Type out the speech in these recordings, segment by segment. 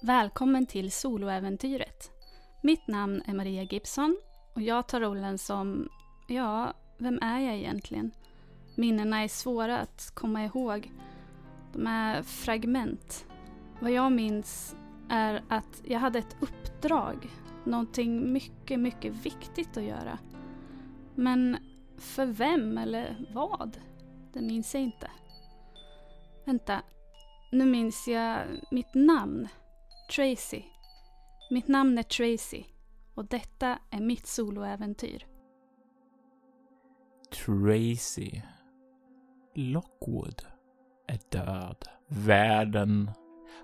Välkommen till soloäventyret. Mitt namn är Maria Gibson och jag tar rollen som, ja, vem är jag egentligen? Minnena är svåra att komma ihåg. De är fragment. Vad jag minns är att jag hade ett uppdrag. Någonting mycket, mycket viktigt att göra. Men för vem eller vad? Det minns jag inte. Vänta, nu minns jag mitt namn. Tracy. Mitt namn är Tracy och detta är mitt soloäventyr. Tracy Lockwood är död. Världen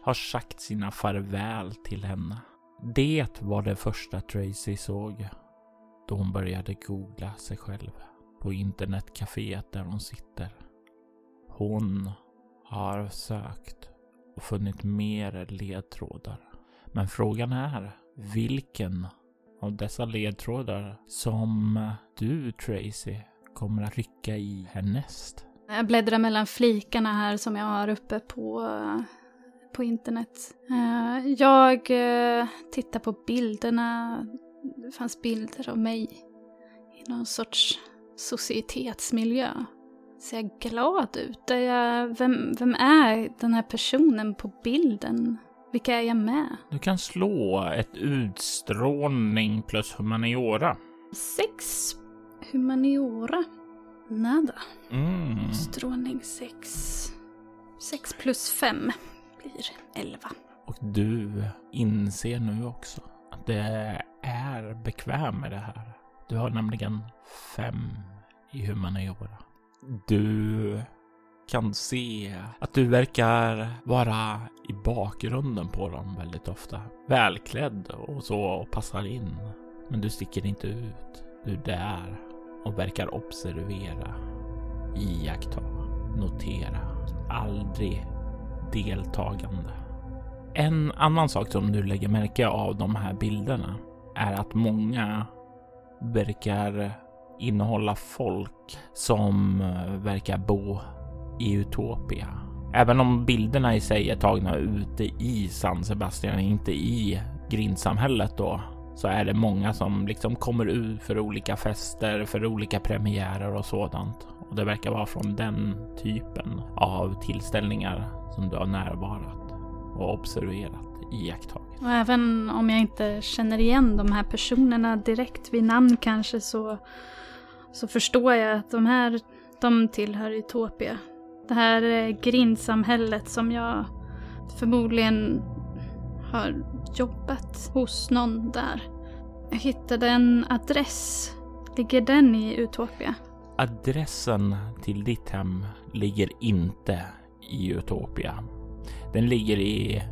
har sagt sina farväl till henne. Det var det första Tracy såg då hon började googla sig själv på internetcaféet där hon sitter. Hon har sökt och funnit mer ledtrådar. Men frågan är vilken av dessa ledtrådar som du Tracy kommer att rycka i härnäst. Jag bläddrar mellan flikarna här som jag har uppe på, på internet. Eh, jag eh, tittar på bilderna. Det fanns bilder av mig i någon sorts societetsmiljö. Ser jag glad ut? Är jag, vem, vem är den här personen på bilden? Vilka är jag med? Du kan slå ett utstrålning plus humaniora. Sex humaniora. Nada. Mm. Strålning sex. Sex plus fem blir elva. Och du inser nu också att det är bekväm med det här. Du har nämligen fem i humaniora. Du kan se att du verkar vara i bakgrunden på dem väldigt ofta. Välklädd och så och passar in. Men du sticker inte ut. Du är där och verkar observera, iaktta, notera. Aldrig deltagande. En annan sak som du lägger märke av de här bilderna är att många verkar innehålla folk som eh, verkar bo i Utopia. Även om bilderna i sig är tagna ute i San Sebastian, inte i grindsamhället då, så är det många som liksom kommer ut för olika fester, för olika premiärer och sådant. Och det verkar vara från den typen av tillställningar som du har närvarat och observerat, iakttagit. Och även om jag inte känner igen de här personerna direkt vid namn kanske så, så förstår jag att de här, de tillhör Utopia. Det här eh, grindsamhället som jag förmodligen har jobbat hos någon där. Jag hittade en adress. Ligger den i Utopia? Adressen till ditt hem ligger inte i Utopia. Den ligger i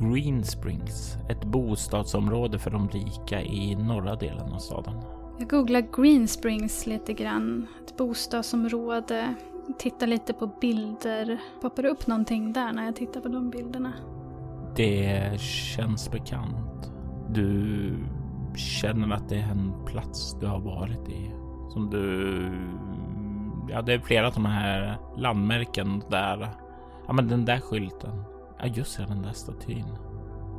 Green Springs, ett bostadsområde för de rika i norra delen av staden. Jag googlar Green Springs lite grann. Ett bostadsområde. Tittar lite på bilder. Poppar det upp någonting där när jag tittar på de bilderna? Det känns bekant. Du känner att det är en plats du har varit i. Som du... Ja, det är flera sådana här landmärken där. Ja, men den där skylten. Ja, just det, den där statyn.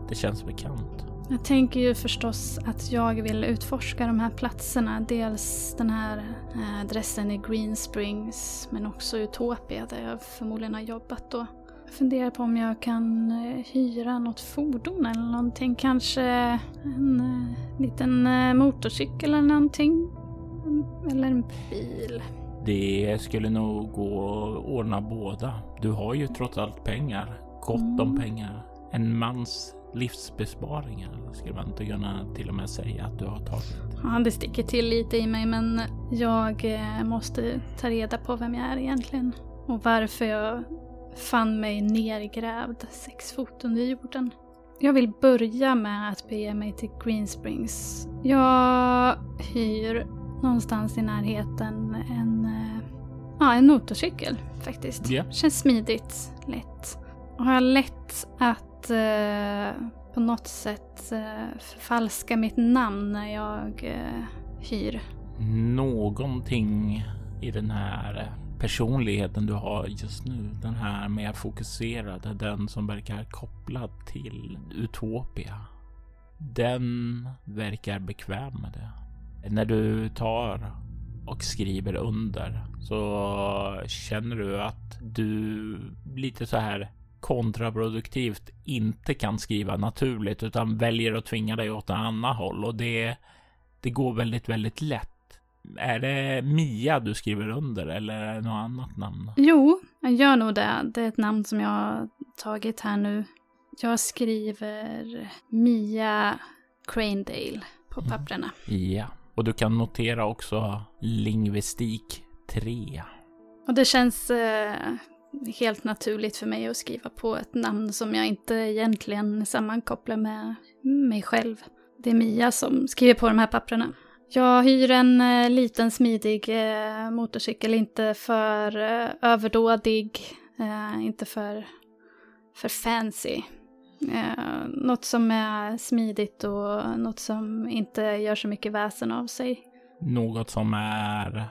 Det känns bekant. Jag tänker ju förstås att jag vill utforska de här platserna. Dels den här eh, adressen i Green Springs, men också Utopia där jag förmodligen har jobbat då. Jag funderar på om jag kan eh, hyra något fordon eller någonting. Kanske en eh, liten motorcykel eller någonting. Eller en bil. Det skulle nog gå att ordna båda. Du har ju trots allt pengar. Gott om Mm. pengar. En mans livsbesparingar skulle man inte kunna till och med säga att du har tagit. Ja, det sticker till lite i mig men jag eh, måste ta reda på vem jag är egentligen. Och varför jag fann mig nergrävd sex fot under jorden. Jag vill börja med att bege mig till Green Springs. Jag hyr någonstans i närheten en, eh, ja, en motorcykel faktiskt. Ja. Känns smidigt, lätt. Och har jag lätt att eh, på något sätt eh, förfalska mitt namn när jag eh, hyr. Någonting i den här personligheten du har just nu, den här mer fokuserade, den som verkar kopplad till Utopia. Den verkar bekväm med det. När du tar och skriver under så känner du att du lite så här kontraproduktivt inte kan skriva naturligt utan väljer att tvinga dig åt ett annat håll och det, det går väldigt, väldigt lätt. Är det Mia du skriver under eller är det något annat namn? Jo, jag gör nog det. Det är ett namn som jag har tagit här nu. Jag skriver Mia Cranedale på papperna. Mm. Ja, och du kan notera också lingvistik 3. Och det känns eh, helt naturligt för mig att skriva på ett namn som jag inte egentligen sammankopplar med mig själv. Det är Mia som skriver på de här papperna. Jag hyr en eh, liten smidig eh, motorcykel, inte för eh, överdådig, eh, inte för, för fancy. Eh, något som är smidigt och något som inte gör så mycket väsen av sig. Något som är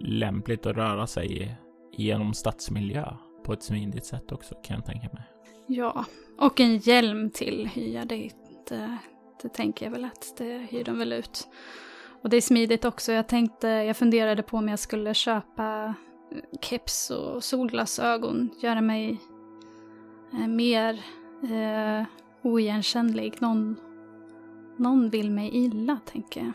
lämpligt att röra sig i genom stadsmiljö på ett smidigt sätt också kan jag tänka mig. Ja, och en hjälm till hyr det, det, det tänker jag väl att det hyr de väl ut. Och det är smidigt också. Jag tänkte, jag funderade på om jag skulle köpa keps och solglasögon, göra mig eh, mer eh, oigenkännlig. Någon, någon vill mig illa, tänker jag.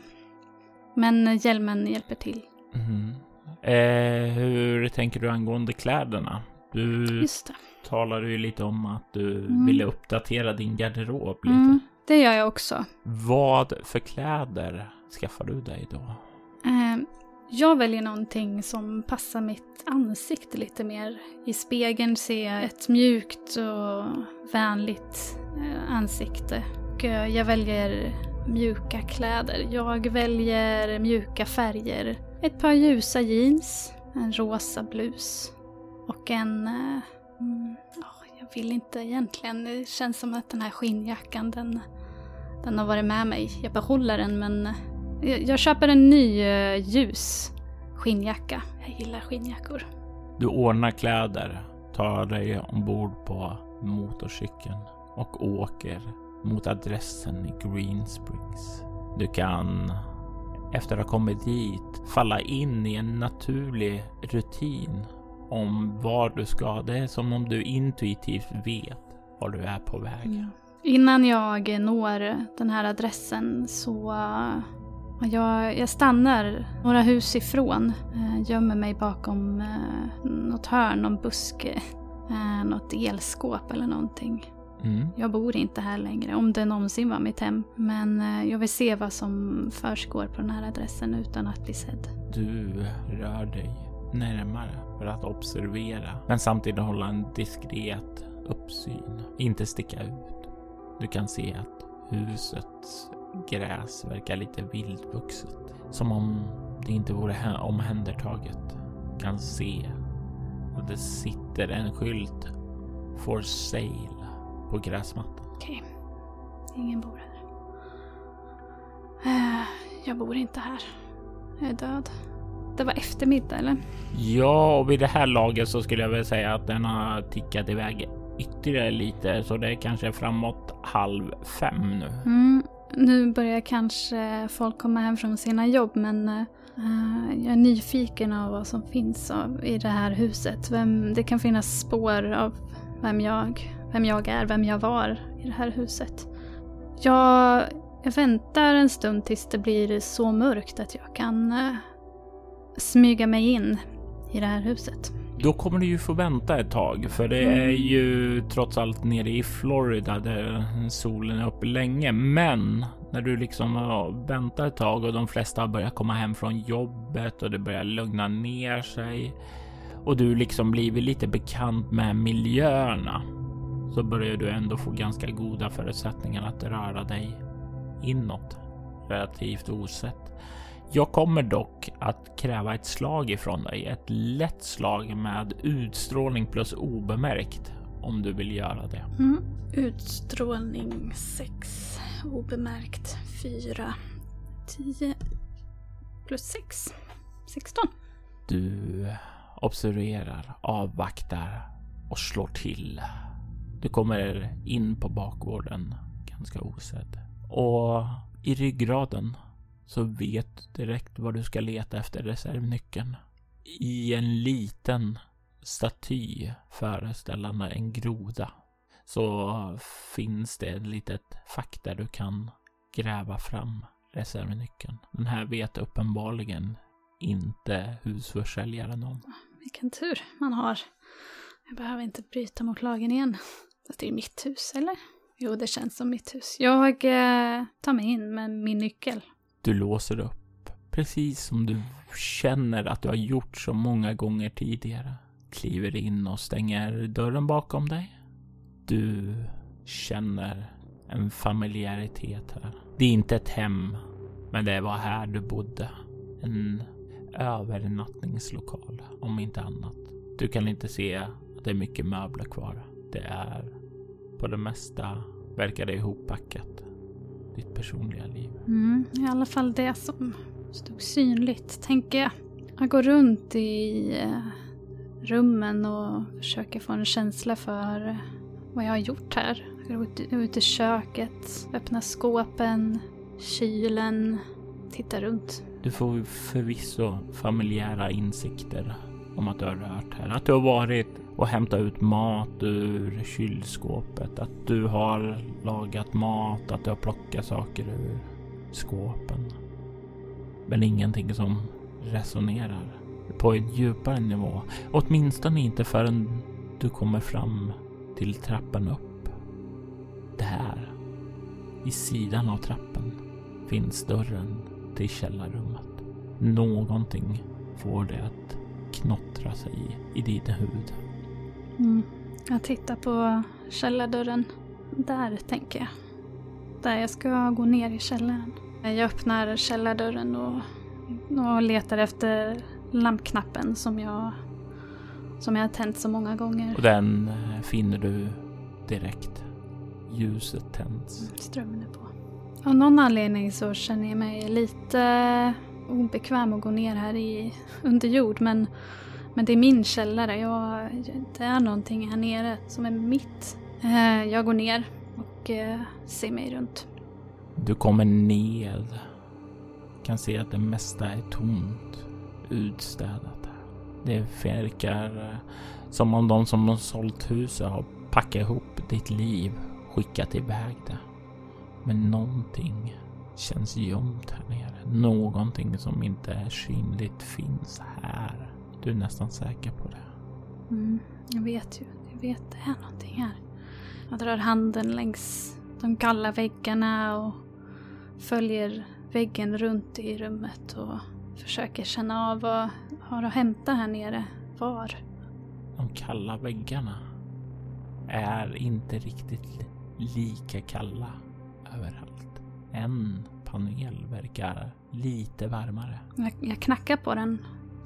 Men hjälmen hjälper till. Mm. Eh, hur tänker du angående kläderna? Du Just det. talade ju lite om att du Mm. ville uppdatera din garderob lite. Mm, det gör jag också. Vad för kläder skaffar du dig då? Eh, jag väljer någonting som passar mitt ansikte lite mer. I spegeln ser jag ett mjukt och vänligt eh, ansikte. Och eh, jag väljer mjuka kläder. Jag väljer mjuka färger. Ett par ljusa jeans, en rosa blus och en... eh, mm, jag vill inte egentligen. Det känns som att den här skinnjackan, den, den har varit med mig. Jag behåller den men eh, jag, jag köper en ny eh, ljus skinnjacka. Jag gillar skinnjackor. Du ordnar kläder, tar dig ombord på motorcykeln och åker mot adressen i Green Springs. Du kan efter att ha kommit dit falla in i en naturlig rutin om var du ska. Det är som om du intuitivt vet var du är på väg. Innan jag når den här adressen så uh, jag, jag stannar några hus ifrån. Uh, gömmer mig bakom uh, något hörn, någon buske, uh, något elskåp eller någonting. Mm. Jag bor inte här längre, om det någonsin var mitt hem. Men eh, jag vill se vad som försiggår på den här adressen utan att bli sedd. Du rör dig närmare för att observera, men samtidigt hålla en diskret uppsyn. Inte sticka ut. Du kan se att husets gräs verkar lite vildvuxet. Som om det inte vore omhändertaget. Kan se att det sitter en skylt For sale på gräsmattan. Okej, ingen bor här. Eh, Jag bor inte här. Jag är död. Det var eftermiddag eller? Ja, och vid det här laget så skulle jag väl säga att den har tickat iväg ytterligare lite, så det är kanske framåt halv fem nu. Mm, nu börjar kanske folk komma hem från sina jobb men eh, jag är nyfiken av vad som finns av, i det här huset. Vem, det kan finnas spår av vem jag, vem jag är, vem jag var i det här huset. Jag, jag väntar en stund tills det blir så mörkt att jag kan eh, smyga mig in i det här huset. Då kommer du ju få vänta ett tag, för det är ju trots allt nere i Florida där solen är uppe länge. Men när du liksom har väntat ett tag och de flesta har börjat komma hem från jobbet och det börjar lugna ner sig och du liksom blivit lite bekant med miljöerna så börjar du ändå få ganska goda förutsättningar att röra dig inåt relativt osett. Jag kommer dock att kräva ett slag ifrån dig. Ett lätt slag med utstrålning plus obemärkt om du vill göra det. Mm. Utstrålning 6. Obemärkt 4. 10 plus 6. 16. Du observerar, avvaktar och slår till. Du kommer in på bakgården ganska osedd. Och i ryggraden så vet du direkt var du ska leta efter reservnyckeln. I en liten staty föreställande en groda så finns det ett litet fack där du kan gräva fram reservnyckeln. Den här vet uppenbarligen inte husförsäljaren om. Vilken tur man har. Jag behöver inte bryta mot lagen igen. Fast det är mitt hus, eller? Jo, det känns som mitt hus. Jag eh, tar mig in med min nyckel. Du låser upp, precis som du känner att du har gjort så många gånger tidigare. Kliver in och stänger dörren bakom dig. Du känner en familjäritet här. Det är inte ett hem, men det var här du bodde. En övernattningslokal, om inte annat. Du kan inte se att det är mycket möbler kvar. Det är på det mesta verkar det ihoppackat. Ditt personliga liv. Mm, I alla fall det som stod synligt, tänker jag. Jag går runt i eh, rummen och försöker få en känsla för vad jag har gjort här. Jag går ut, ut i köket, öppnar skåpen, kylen, tittar runt. Du får förvisso familjära insikter om att du har rört här. Att du har varit och hämta ut mat ur kylskåpet. Att du har lagat mat, att du har plockat saker ur skåpen. Men ingenting som resonerar på en djupare nivå. Åtminstone inte förrän du kommer fram till trappan upp. Där, i sidan av trappan, finns dörren till källarrummet. Någonting får det att knottra sig i din huvud. Mm. Jag tittar på källardörren. Där, tänker jag. Där jag ska gå ner i källaren. Jag öppnar källardörren och, och letar efter lampknappen som jag, som jag har tänt så många gånger. Och den eh, finner du direkt. Ljuset tänds. Strömmen är på. Av någon anledning så känner jag mig lite obekväm att gå ner här i, under jord. Men, men det är min källare. Jag, det är någonting här nere som är mitt. Eh, jag går ner och eh, ser mig runt. Du kommer ned. Kan se att det mesta är tomt. Utstädat. Det verkar eh, som om de som har sålt huset har packat ihop ditt liv, skickat iväg det. Men någonting känns gömt här nere. Någonting som inte är synligt finns här. Du är nästan säker på det. Mm, jag vet ju. Jag vet det är någonting här. Jag drar handen längs de kalla väggarna och följer väggen runt i rummet och försöker känna av vad har att hämta här nere. Var? De kalla väggarna är inte riktigt lika kalla överallt. En panel verkar lite varmare. Jag, jag knackar på den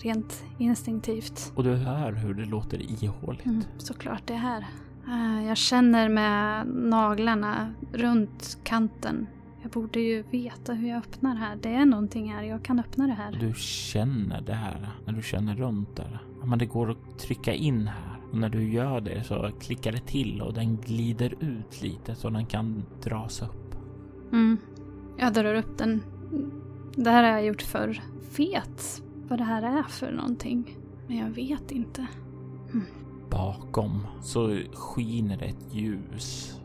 rent instinktivt. Och du hör hur det låter ihåligt. Mm, såklart det är här. Eh, Jag känner med naglarna runt kanten. Jag borde ju veta hur jag öppnar här. Det är någonting här, jag kan öppna det här. Du känner det här när du känner runt där. Men det går att trycka in här. Och när du gör det så klickar det till och den glider ut lite så den kan dras upp. Mm. Jag drar upp den. Det här har jag gjort förr. Vet vad det här är för någonting. Men jag vet inte. Mm. Bakom så skiner det ett ljus.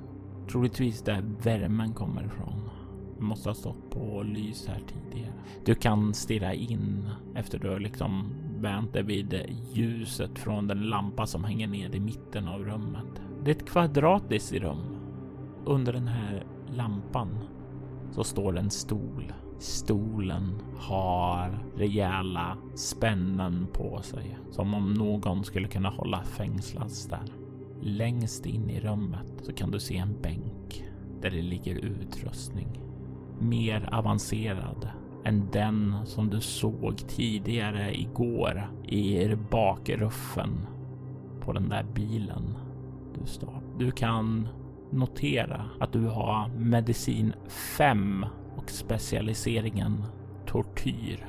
Troligtvis där värmen kommer ifrån. Det måste ha stått på lys här tidigare. Du kan stirra in efter du har liksom vänt dig vid ljuset från den lampa som hänger ner i mitten av rummet. Det är ett kvadratiskt rum. Under den här lampan så står en stol. Stolen har rejäla spännen på sig, som om någon skulle kunna hålla fängslad där. Längst in i rummet så kan du se en bänk där det ligger utrustning. Mer avancerad än den som du såg tidigare igår i bakruffen på den där bilen du står. Du kan notera att du har medicin 5 och specialiseringen tortyr.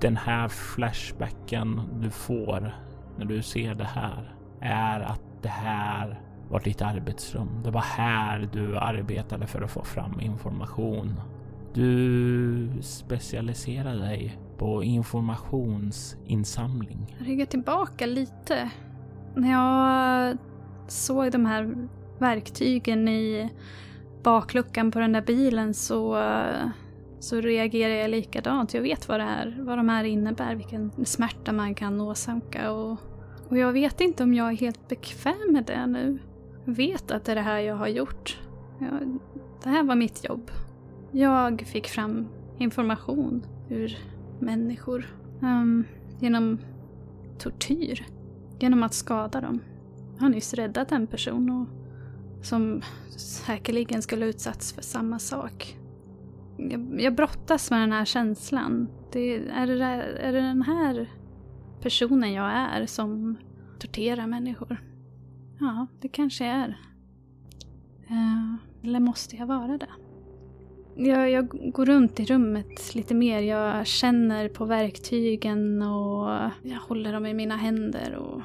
Den här flashbacken du får när du ser det här är att det här var ditt arbetsrum. Det var här du arbetade för att få fram information. Du specialiserade dig på informationsinsamling. Jag ryggar tillbaka lite. När jag såg de här verktygen i bakluckan på den där bilen så, så reagerar jag likadant. Jag vet vad, det här, vad de här innebär, vilken smärta man kan åsamka. Och, och jag vet inte om jag är helt bekväm med det nu. Jag vet att det är det här jag har gjort. Jag, det här var mitt jobb. Jag fick fram information ur människor. Um, genom tortyr. Genom att skada dem. Jag har nyss räddat en person och som säkerligen skulle utsatts för samma sak. Jag, jag brottas med den här känslan. Det, är, det, är det den här personen jag är som torterar människor? Ja, det kanske är. Uh, eller måste jag vara det? Jag, jag, går runt i rummet lite mer. Jag känner på verktygen och jag håller dem i mina händer och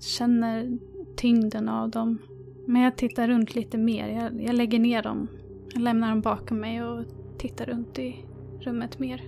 känner tyngden av dem. Men jag tittar runt lite mer. Jag, jag lägger ner dem. Jag lämnar dem bakom mig och tittar runt i rummet mer.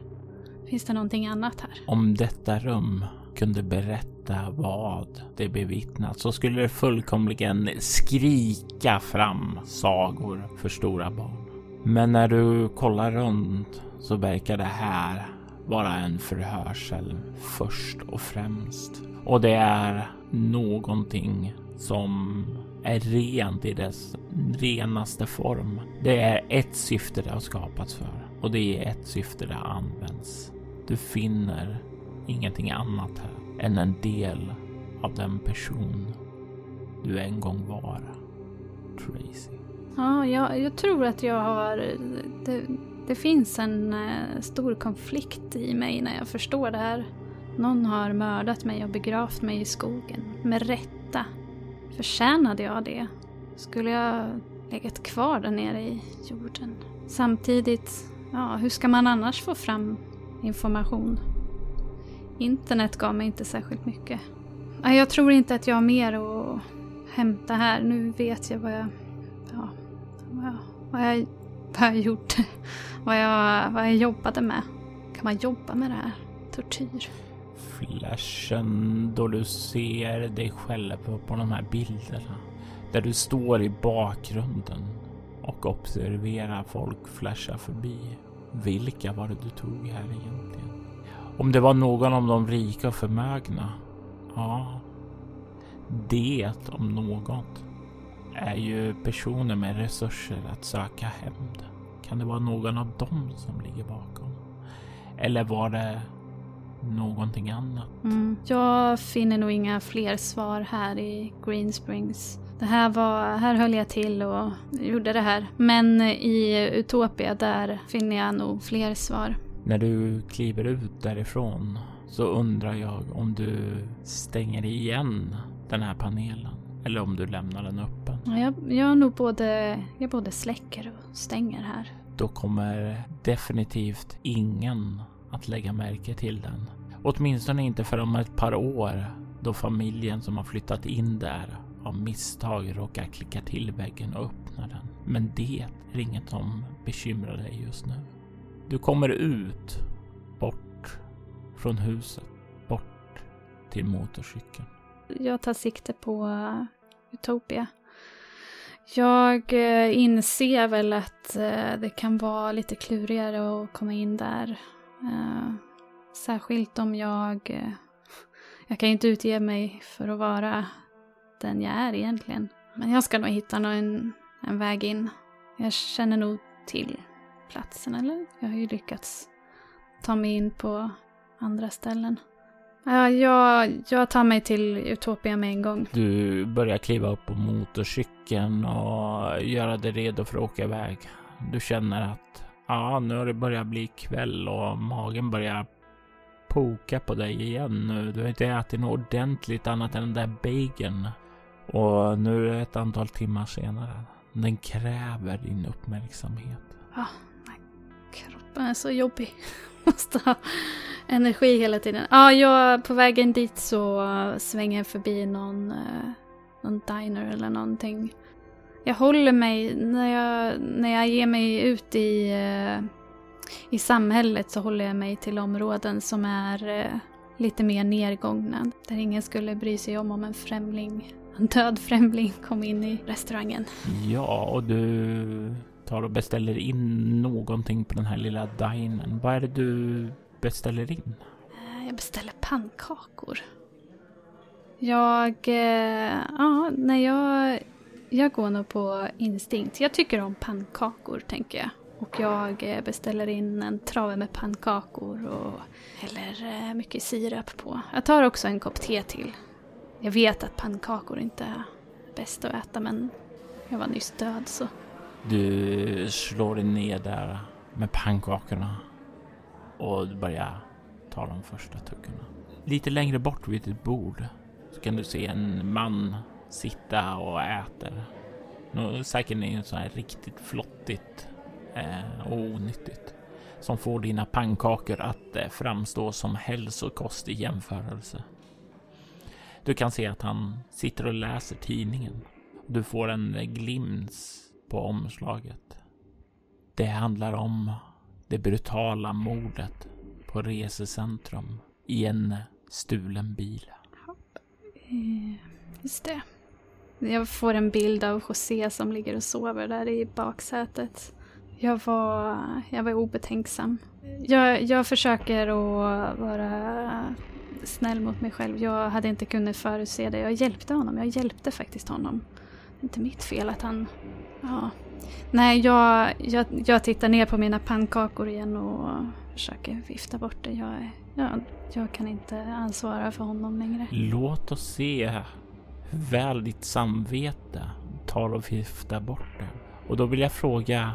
Finns det någonting annat här? Om detta rum kunde berätta vad det bevittnat så skulle det fullkomligen skrika fram sagor för stora barn. Men när du kollar runt så verkar det här vara en förhörsel först och främst. Och det är någonting som är rent i dess renaste form. Det är ett syfte det har skapats för och det är ett syfte det används. Du finner ingenting annat här än en del av den person du en gång var. Tracy. Ja, jag, jag tror att jag har... Det, det finns en eh, stor konflikt i mig när jag förstår det här. Någon har mördat mig och begravt mig i skogen. Med rätta. Förtjänade jag det? Skulle jag legat kvar där nere i jorden? Samtidigt, ja, hur ska man annars få fram information? Internet gav mig inte särskilt mycket. Jag tror inte att jag har mer att hämta här. Nu vet jag vad jag, ja, vad jag, vad jag, vad jag gjort. vad, jag, vad jag jobbade med. Kan man jobba med det här? Tortyr flashen då du ser dig själv på de här bilderna. Där du står i bakgrunden och observerar folk flasha förbi. Vilka var det du tog här egentligen? Om det var någon av de rika och förmögna? Ja, det om något är ju personer med resurser att söka hämnd. Kan det vara någon av dem som ligger bakom? Eller var det någonting annat. Mm. Jag finner nog inga fler svar här i Green Springs. Det här var, här höll jag till och gjorde det här. Men i Utopia, där finner jag nog fler svar. När du kliver ut därifrån så undrar jag om du stänger igen den här panelen eller om du lämnar den öppen. Jag, jag nog både, jag både släcker och stänger här. Då kommer definitivt ingen att lägga märke till den. Åtminstone inte för om ett par år då familjen som har flyttat in där av misstag råkar klicka till väggen och öppna den. Men det är inget som bekymrar dig just nu. Du kommer ut, bort från huset, bort till motorcykeln. Jag tar sikte på eh, Utopia. Jag eh, inser väl att eh, det kan vara lite klurigare att komma in där Eh, särskilt om jag... Eh, jag kan ju inte utge mig för att vara den jag är egentligen. Men jag ska nog hitta en, en väg in. Jag känner nog till platsen, eller? Jag har ju lyckats ta mig in på andra ställen. Ja, jag, jag tar mig till Utopia med en gång. Du börjar kliva upp på motorcykeln och göra dig redo för att åka iväg. Du känner att Ja, nu har det börjat bli kväll och magen börjar poka på dig igen nu. Du har inte ätit något ordentligt annat än den där bageln. Och nu är det ett antal timmar senare. Den kräver din uppmärksamhet. Ah, ja, Kroppen är så jobbig. Måste ha energi hela tiden. Ja, jag, på vägen dit så svänger jag förbi någon, eh, någon diner eller någonting. Jag håller mig, när jag, när jag ger mig ut i, eh, i samhället så håller jag mig till områden som är eh, lite mer nedgångna. Där ingen skulle bry sig om om en främling, en död främling kom in i restaurangen. Ja, och du tar och beställer in någonting på den här lilla dinern. Vad är det du beställer in? Eh, jag beställer pannkakor. Jag, ja, när jag, jag går nog på instinkt. Jag tycker om pannkakor, tänker jag. Och jag eh, beställer in en trave med pannkakor och häller eh, mycket sirap på. Jag tar också en kopp te till. Jag vet att pannkakor inte är bäst att äta men jag var nyss död så. Du slår dig ner där med pannkakorna och börjar ta de första tuggorna. Lite längre bort vid ditt bord så kan du se en man sitta och äter. Säkert är så här riktigt flottigt eh, och onyttigt som får dina pannkakor att eh, framstå som hälsokost i jämförelse. Du kan se att han sitter och läser tidningen. Du får en eh, glimt på omslaget. Det handlar om det brutala mordet på resecentrum i en stulen bil. Eh, just det. Jag får en bild av José som ligger och sover där i baksätet. Jag var, jag var obetänksam. Jag, jag försöker att vara snäll mot mig själv. Jag hade inte kunnat förutse det. Jag hjälpte honom. Jag hjälpte faktiskt honom. Det är inte mitt fel att han... Ja. Nej, jag, jag, jag tittar ner på mina pannkakor igen och försöker vifta bort det. Jag, jag, jag kan inte ansvara för honom längre. Låt oss se väl ditt samvete tar och viftar bort det. Och då vill jag fråga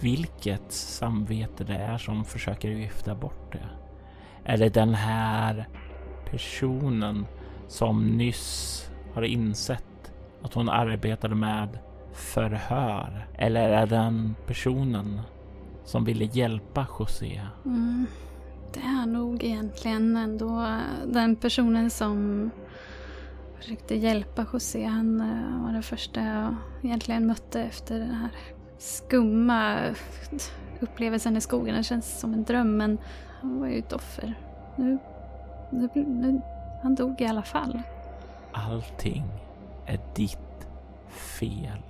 vilket samvete det är som försöker vifta bort det. Är det den här personen som nyss har insett att hon arbetade med förhör? Eller är det den personen som ville hjälpa José? Mm, det är nog egentligen ändå den personen som försökte hjälpa José. Han eh, var den första jag egentligen mötte efter den här skumma upplevelsen i skogen. Det känns som en dröm men han var ju ett offer. Nu, nu, nu, han dog i alla fall. Allting är ditt fel.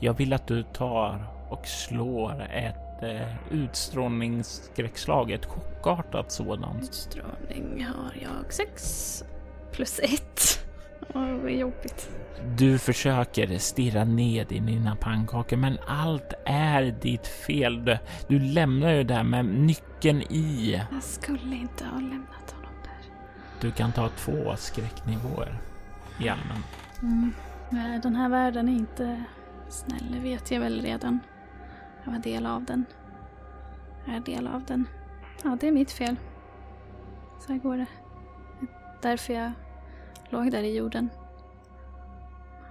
Jag vill att du tar och slår ett eh, utstrålningsskräckslag, ett chockartat sådant. Utstrålning har jag sex plus ett. Åh, vad jobbigt. Du försöker stirra ned i dina pannkakor, men allt är ditt fel. Du, du lämnar ju där med nyckeln i. Jag skulle inte ha lämnat honom där. Du kan ta två skräcknivåer i allmän. Mm. Nej, den här världen är inte snäll, det vet jag väl redan. Jag var del av den. Jag är del av den. Ja, det är mitt fel. Så här går det. Därför jag låg där i jorden.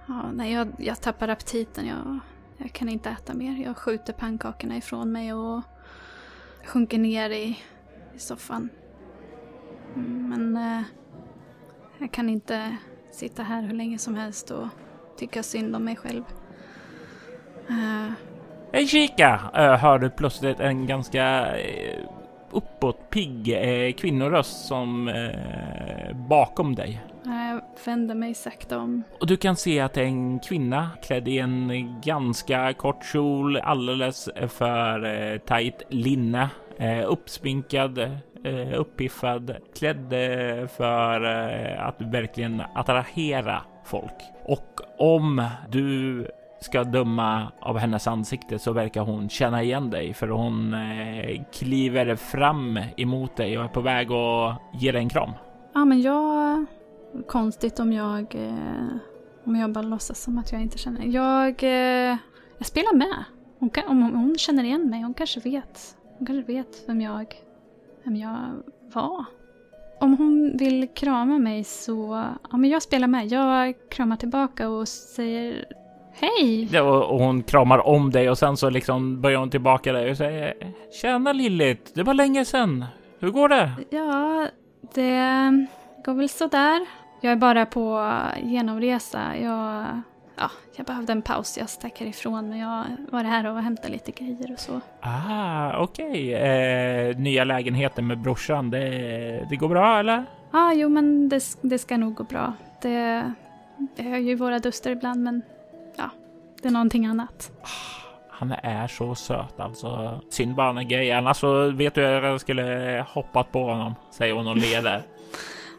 Ja, nej, jag, jag tappar aptiten. Jag, jag kan inte äta mer. Jag skjuter pannkakorna ifrån mig och sjunker ner i, i soffan. Men eh, jag kan inte sitta här hur länge som helst och tycka synd om mig själv. Eh. Hej kika! Hörde hör du plötsligt en ganska eh, uppåt pigg eh, kvinnoröst som eh, bakom dig. Vänder mig sakta om. Och du kan se att en kvinna klädd i en ganska kort kjol, alldeles för uh, tajt linne, uh, uppsminkad, uh, uppiffad, klädd för att verkligen attrahera folk. Och om du ska döma av hennes ansikte så verkar hon känna igen dig för hon eh, kliver fram emot dig och är på väg att ge dig en kram. Ja, men jag... Konstigt om jag... Eh, om jag bara låtsas som att jag inte känner. Jag... Eh, jag spelar med. Hon kan, om hon känner igen mig, hon kanske vet. Hon kanske vet vem jag... Vem jag var. Om hon vill krama mig så... Ja, men jag spelar med. Jag kramar tillbaka och säger Hej! Ja, och hon kramar om dig och sen så liksom börjar hon tillbaka dig och säger Tjena Lillit, det var länge sedan. Hur går det? Ja, det går väl sådär. Jag är bara på genomresa. Jag, ja, jag behövde en paus. Jag stack härifrån men jag var här och hämtade lite grejer och så. Ah, okej. Eh, nya lägenheten med brorsan, det, det går bra eller? Ja, jo men det, det ska nog gå bra. Det, det är ju våra duster ibland men ja, det är någonting annat. Han är så söt alltså. Synd bara när grejer. Annars så vet du att jag skulle hoppat på honom, säger hon och leder.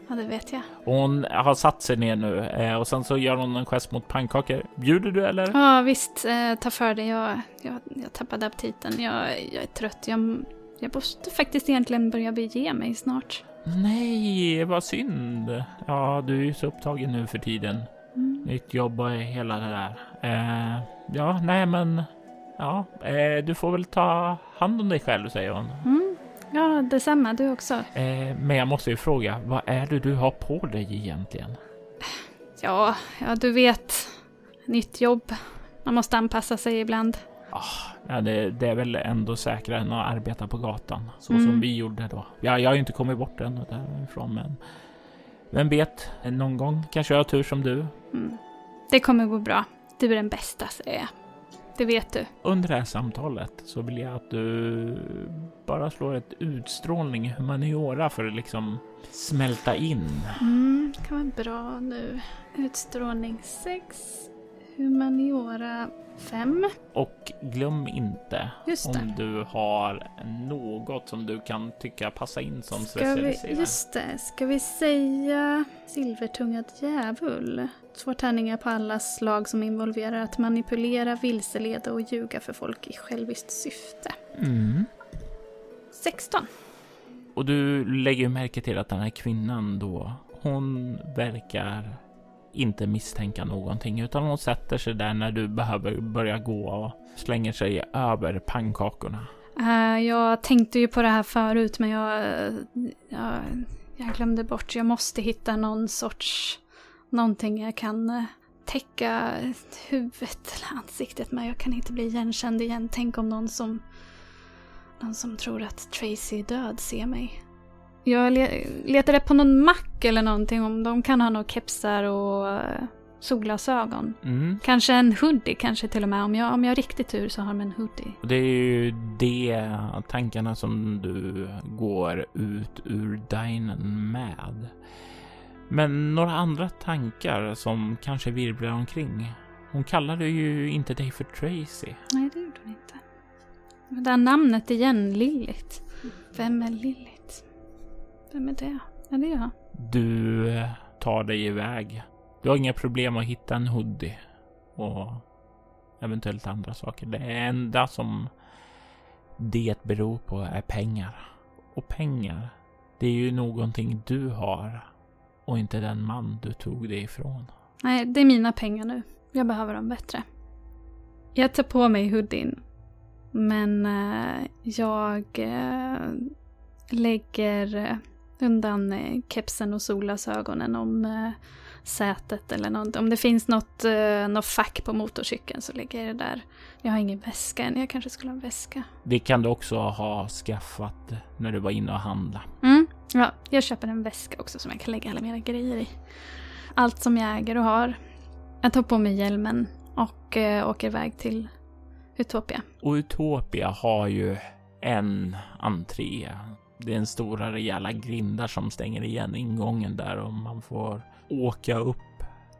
Ja, det vet jag. Hon har satt sig ner nu eh, och sen så gör hon en gest mot pannkakor. Bjuder du eller? Ja, visst. Eh, ta för dig. Jag, jag, jag tappade aptiten. Jag, jag är trött. Jag, jag måste faktiskt egentligen börja bege mig snart. Nej, vad synd. Ja, du är ju så upptagen nu för tiden. Mm. Nytt jobb och hela det där. Eh, ja, nej men. Ja, du får väl ta hand om dig själv, säger hon. Mm. Ja, detsamma. Du också. Eh, men jag måste ju fråga, vad är det du har på dig egentligen? Ja, ja, du vet. Nytt jobb. Man måste anpassa sig ibland. Ja, det, det är väl ändå säkrare än att arbeta på gatan, så Mm. som vi gjorde då. Ja, jag har ju inte kommit bort än därifrån, men vem vet, någon gång kanske jag har tur som du. Mm. Det kommer gå bra. Du är den bästa, säger jag. Det vet du. Under det här samtalet så vill jag att du bara slår ett utstrålning humaniora för att liksom smälta in. Mm, kan vara bra nu. Utstrålning 6. Humaniora 5. Och glöm inte om du har något som du kan tycka passa in som Ska vi, specialiserad. just det, ska vi säga silvertungad djävul? Två tärningar på alla slag som involverar att manipulera, vilseleda och ljuga för folk i själviskt syfte. Mm. 16. Och du lägger märke till att den här kvinnan då, hon verkar inte misstänka någonting utan hon sätter sig där när du behöver börja gå och slänger sig över pannkakorna. Eh, jag tänkte ju på det här förut men jag, jag, jag glömde bort. Jag måste hitta någon sorts... Någonting jag kan eh, täcka huvudet eller ansiktet med. Jag kan inte bli igenkänd igen. Tänk om någon som... Någon som tror att Tracy är död ser mig. Jag le, letade på någon mack eller någonting om de kan ha några kepsar och eh, solglasögon. Mm. Kanske en hoodie kanske till och med. Om jag, om jag har riktigt tur så har de en hoodie. Och Det är ju de tankarna som du går ut ur dinen med. Men några andra tankar som kanske virvlar omkring. Hon kallade ju inte dig för Tracy. Nej, det gjorde hon inte. Det där namnet igen, Lillit. Vem är Lillit? Vem är det? Ja, det är jag. Du eh, tar dig iväg. Du har inga problem att hitta en hoodie och eventuellt andra saker. Det enda som det beror på är pengar. Och pengar, det är ju någonting du har och inte den man du tog dig ifrån. Nej, det är mina pengar nu. Jag behöver dem bättre. Jag tar på mig hoodien. Men eh, jag eh, lägger undan eh, kepsen och solglasögonen om eh, sätet eller något. Om det finns något, eh, något fack på motorcykeln så lägger jag det där. Jag har ingen väska än. Jag kanske skulle ha en väska. Det kan du också ha skaffat när du var inne och handla. Mm. Ja, jag köper en väska också som jag kan lägga alla mina grejer i. Allt som jag äger och har. Jag tar på mig hjälmen och eh, åker iväg till Utopia. Och Utopia har ju en entré. Det är en stora rejäla grindar som stänger igen ingången där och man får åka upp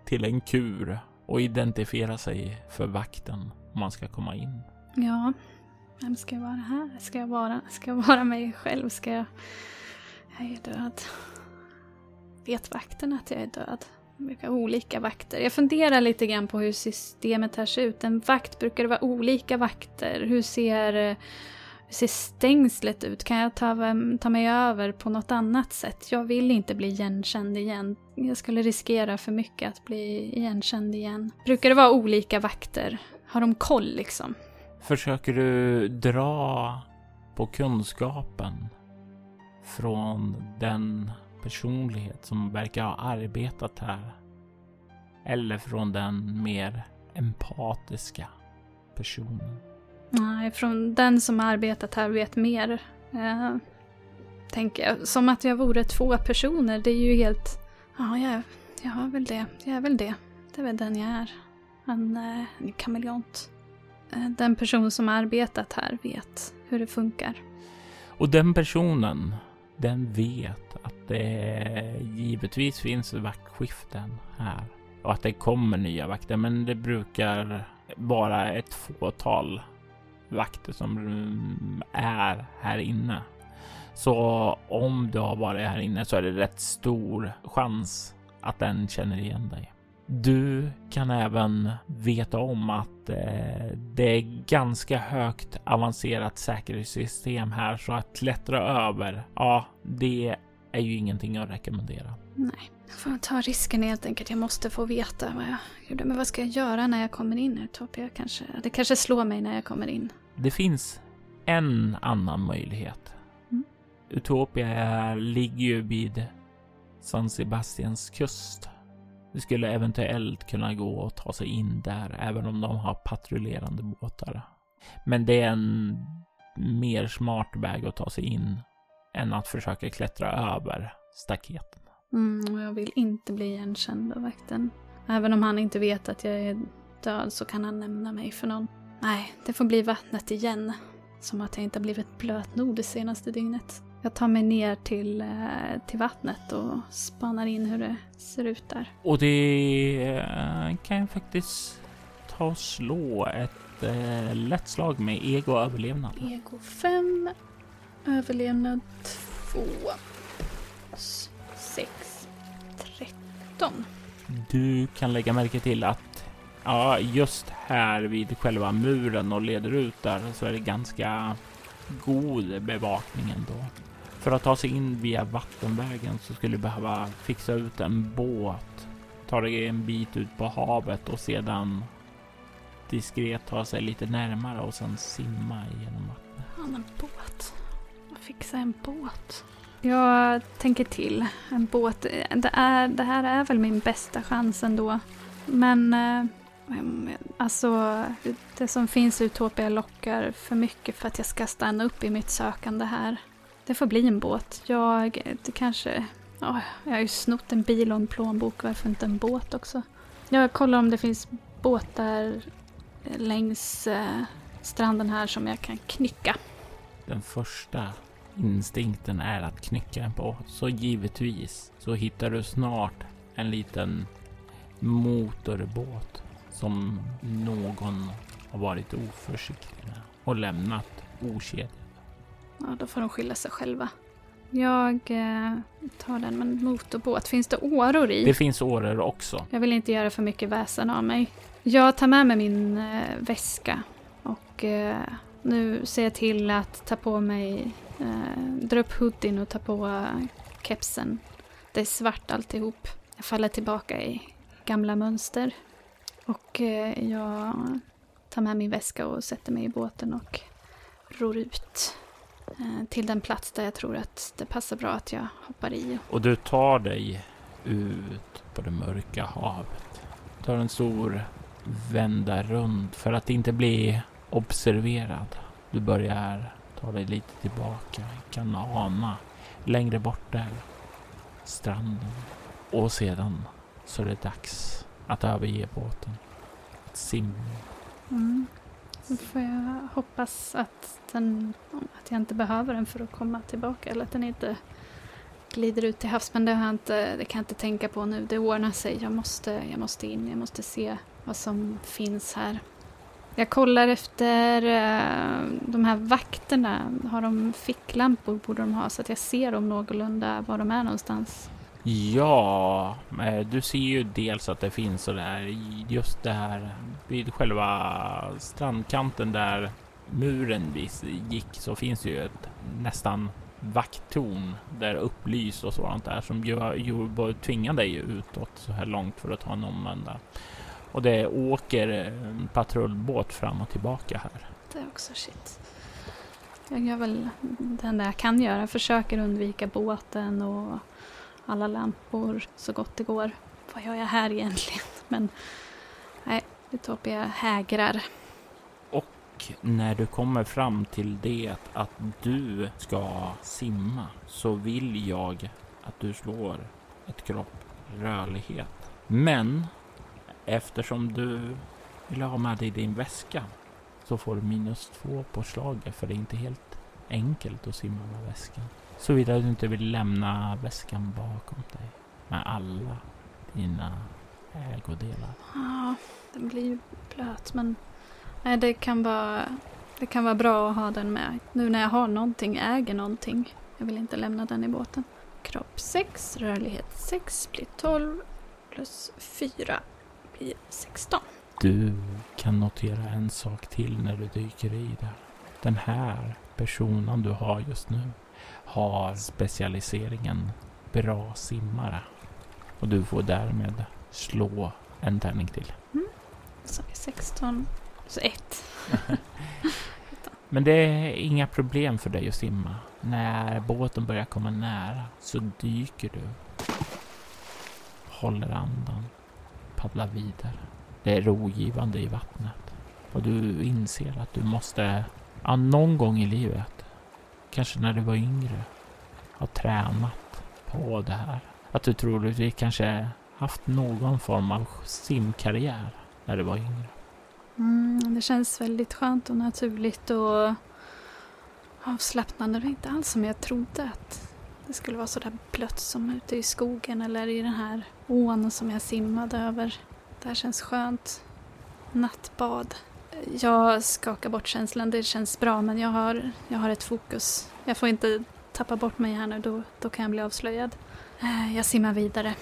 till en kur och identifiera sig för vakten om man ska komma in. Ja, vem ska jag vara här? Ska jag vara, ska jag vara mig själv? Ska jag... Jag är död. Vet vakten att jag är död? De brukar olika vakter. Jag funderar lite grann på hur systemet här ser ut. En vakt, brukar det vara olika vakter? Hur ser, eh, hur ser stängslet ut? Kan jag ta, ta mig över på något annat sätt? Jag vill inte bli igenkänd igen. Jag skulle riskera för mycket att bli igenkänd igen. Brukar det vara olika vakter? Har de koll liksom? Försöker du dra på kunskapen från den personlighet som verkar ha arbetat här? Eller från den mer empatiska personen. Nej, från den som har arbetat här vet mer. Eh, tänker jag. Som att jag vore två personer. Det är ju helt... Ja, jag, jag är väl det. Jag är väl det. Det är väl den jag är. En, eh, en kameleont. Eh, den person som har arbetat här vet hur det funkar. Och den personen, den vet att det givetvis finns vaktskiften här och att det kommer nya vakter, men det brukar vara ett fåtal vakter som är här inne. Så om du har varit här inne så är det rätt stor chans att den känner igen dig. Du kan även veta om att eh, det är ganska högt avancerat säkerhetssystem här så att klättra över, ja, det är ju ingenting att rekommendera. Nej, jag får ta risken helt enkelt. Jag måste få veta vad jag gjorde. Men vad ska jag göra när jag kommer in Utopia kanske? Det kanske slår mig när jag kommer in. Det finns en annan möjlighet. Mm. Utopia ligger ju vid San Sebastians kust. Det skulle eventuellt kunna gå att ta sig in där, även om de har patrullerande båtar. Men det är en mer smart väg att ta sig in än att försöka klättra över staketen. Mm, och jag vill inte bli igenkänd av vakten. Även om han inte vet att jag är död så kan han nämna mig för någon. Nej, det får bli vattnet igen. Som att jag inte har blivit blöt nog det senaste dygnet. Jag tar mig ner till, eh, till vattnet och spanar in hur det ser ut där. Och det eh, kan jag faktiskt ta och slå ett eh, lätt slag med ego och överlevnad. Ego 5, överlevnad 2, 6, 13. Du kan lägga märke till att ja, just här vid själva muren och leder ut där så är det ganska god bevakning ändå. För att ta sig in via vattenvägen så skulle du behöva fixa ut en båt, ta dig en bit ut på havet och sedan diskret ta sig lite närmare och sen simma genom vattnet. Ja, en båt. Fixa en båt. Jag tänker till. En båt. Det, är, det här är väl min bästa chans ändå. Men eh, alltså, det som finns i Utopia lockar för mycket för att jag ska stanna upp i mitt sökande här. Det får bli en båt. Jag, det kanske... Oh, jag har ju snott en bil och en plånbok. Varför inte en båt också? Jag kollar om det finns båtar längs eh, stranden här som jag kan knycka. Den första instinkten är att knycka en båt. Så givetvis så hittar du snart en liten motorbåt som någon har varit oförsiktig med och lämnat okedjad. Ja, då får de skylla sig själva. Jag eh, tar den, men motorbåt, finns det åror i? Det finns åror också. Jag vill inte göra för mycket väsen av mig. Jag tar med mig min eh, väska och eh, nu ser jag till att ta på mig, eh, dra upp hoodien och ta på eh, kepsen. Det är svart alltihop. Jag faller tillbaka i gamla mönster. Och eh, jag tar med min väska och sätter mig i båten och ror ut eh, till den plats där jag tror att det passar bra att jag hoppar i. Och du tar dig ut på det mörka havet. Du tar en stor vända runt för att inte bli observerad. Du börjar ta dig lite tillbaka, kan ana längre bort där stranden. Och sedan så är det dags att överge båten. Att simma. Mm. Då får jag hoppas att, den, att jag inte behöver den för att komma tillbaka eller att den inte glider ut till havs. Men det, har jag inte, det kan jag inte tänka på nu. Det ordnar sig. Jag måste, jag måste in. Jag måste se vad som finns här. Jag kollar efter uh, de här vakterna. Har de ficklampor borde de ha så att jag ser dem någorlunda var de är någonstans. Ja, eh, du ser ju dels att det finns så där just där vid själva strandkanten där muren gick så finns ju ett nästan vakttorn där upplyst och sådant där som ju, ju tvingar dig utåt så här långt för att ta en omvända. Och det åker en patrullbåt fram och tillbaka här. Det är också shit. Jag gör väl det enda jag kan göra. Försöker undvika båten och alla lampor så gott det går. Vad gör jag här egentligen? Men nej, Utopia hägrar. Och när du kommer fram till det att du ska simma så vill jag att du slår ett kropp rörlighet. Men eftersom du vill ha med dig din väska så får du minus två på slaget för det är inte helt enkelt att simma med väskan. Såvida du inte vill lämna väskan bakom dig med alla dina ägodelar. Ja, den blir ju blöt men nej, det kan vara det kan vara bra att ha den med. Nu när jag har någonting, äger någonting. Jag vill inte lämna den i båten. Kropp 6, rörlighet 6 blir 12 plus 4 blir 16. Du kan notera en sak till när du dyker i där. Den här personen du har just nu har specialiseringen bra simmare. Och du får därmed slå en tärning till. Så är 16 så 1. Men det är inga problem för dig att simma. När båten börjar komma nära så dyker du. Håller andan paddla vidare. Det är rogivande i vattnet. Och du inser att du måste, ja, någon gång i livet, kanske när du var yngre, ha tränat på det här. Att du troligtvis kanske haft någon form av simkarriär när du var yngre. Mm, det känns väldigt skönt och naturligt och avslappnande. Det var inte alls som jag trodde att det skulle vara sådär blött som ute i skogen eller i den här ån som jag simmade över. Det här känns skönt. Nattbad. Jag skakar bort känslan. Det känns bra men jag har, jag har ett fokus. Jag får inte tappa bort mig här nu. Då, då kan jag bli avslöjad. Eh, jag simmar vidare.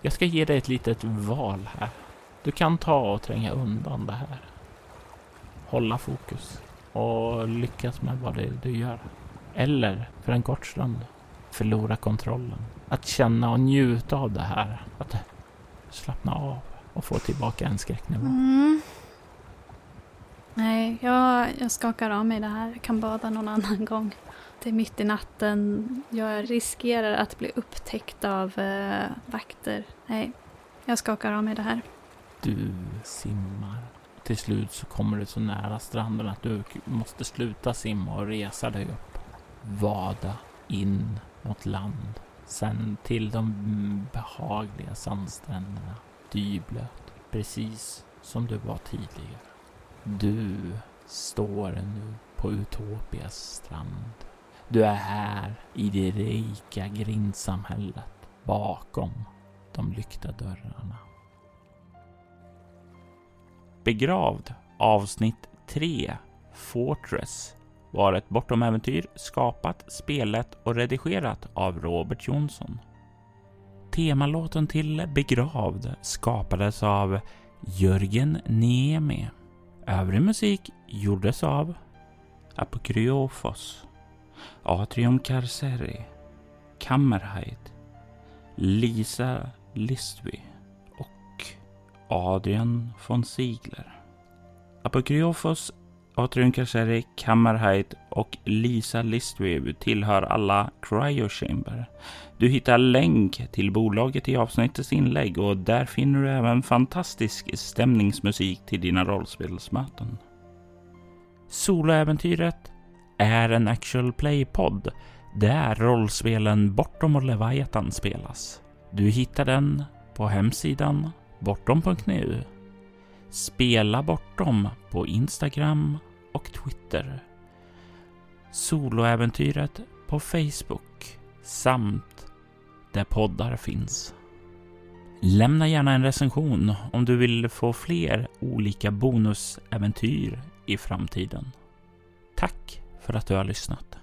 Jag ska ge dig ett litet val här. Du kan ta och tränga undan det här. Hålla fokus och lyckas med vad det är du gör. Eller för en kort stund förlora kontrollen. Att känna och njuta av det här. Att slappna av och få tillbaka en skräcknivå. Mm. Nej, jag, jag skakar av mig det här. Jag kan bada någon annan gång. Det är mitt i natten. Jag riskerar att bli upptäckt av eh, vakter. Nej, jag skakar av mig det här. Du simmar. Till slut så kommer du så nära stranden att du måste sluta simma och resa dig upp. Vada in mot land. Sen till de behagliga sandstränderna. Dyblöt. Precis som du var tidigare. Du står nu på Utopias strand. Du är här i det rika grindsamhället bakom de lyckta dörrarna. Begravd avsnitt 3 Fortress var ett bortom-äventyr skapat, spelat och redigerat av Robert Jonsson. Temalåten till Begravd skapades av Jörgen Niemi. Övrig musik gjordes av Apokryofos, Atrium Carceri, Kammerheit, Lisa Listby och Adrian von Ziegler. Apokryofos, Atrium Kasseri, Kammerheit och Lisa Listby tillhör alla Cryo Chamber. Du hittar länk till bolaget i avsnittets inlägg och där finner du även fantastisk stämningsmusik till dina rollspelsmöten. Soloäventyret är en actual play-podd där rollspelen Bortom och Leviathan spelas. Du hittar den på hemsidan bortom.nu. Spela Bortom på Instagram och Twitter. Soloäventyret på Facebook samt där poddar finns. Lämna gärna en recension om du vill få fler olika bonusäventyr i framtiden. Tack för att du har lyssnat.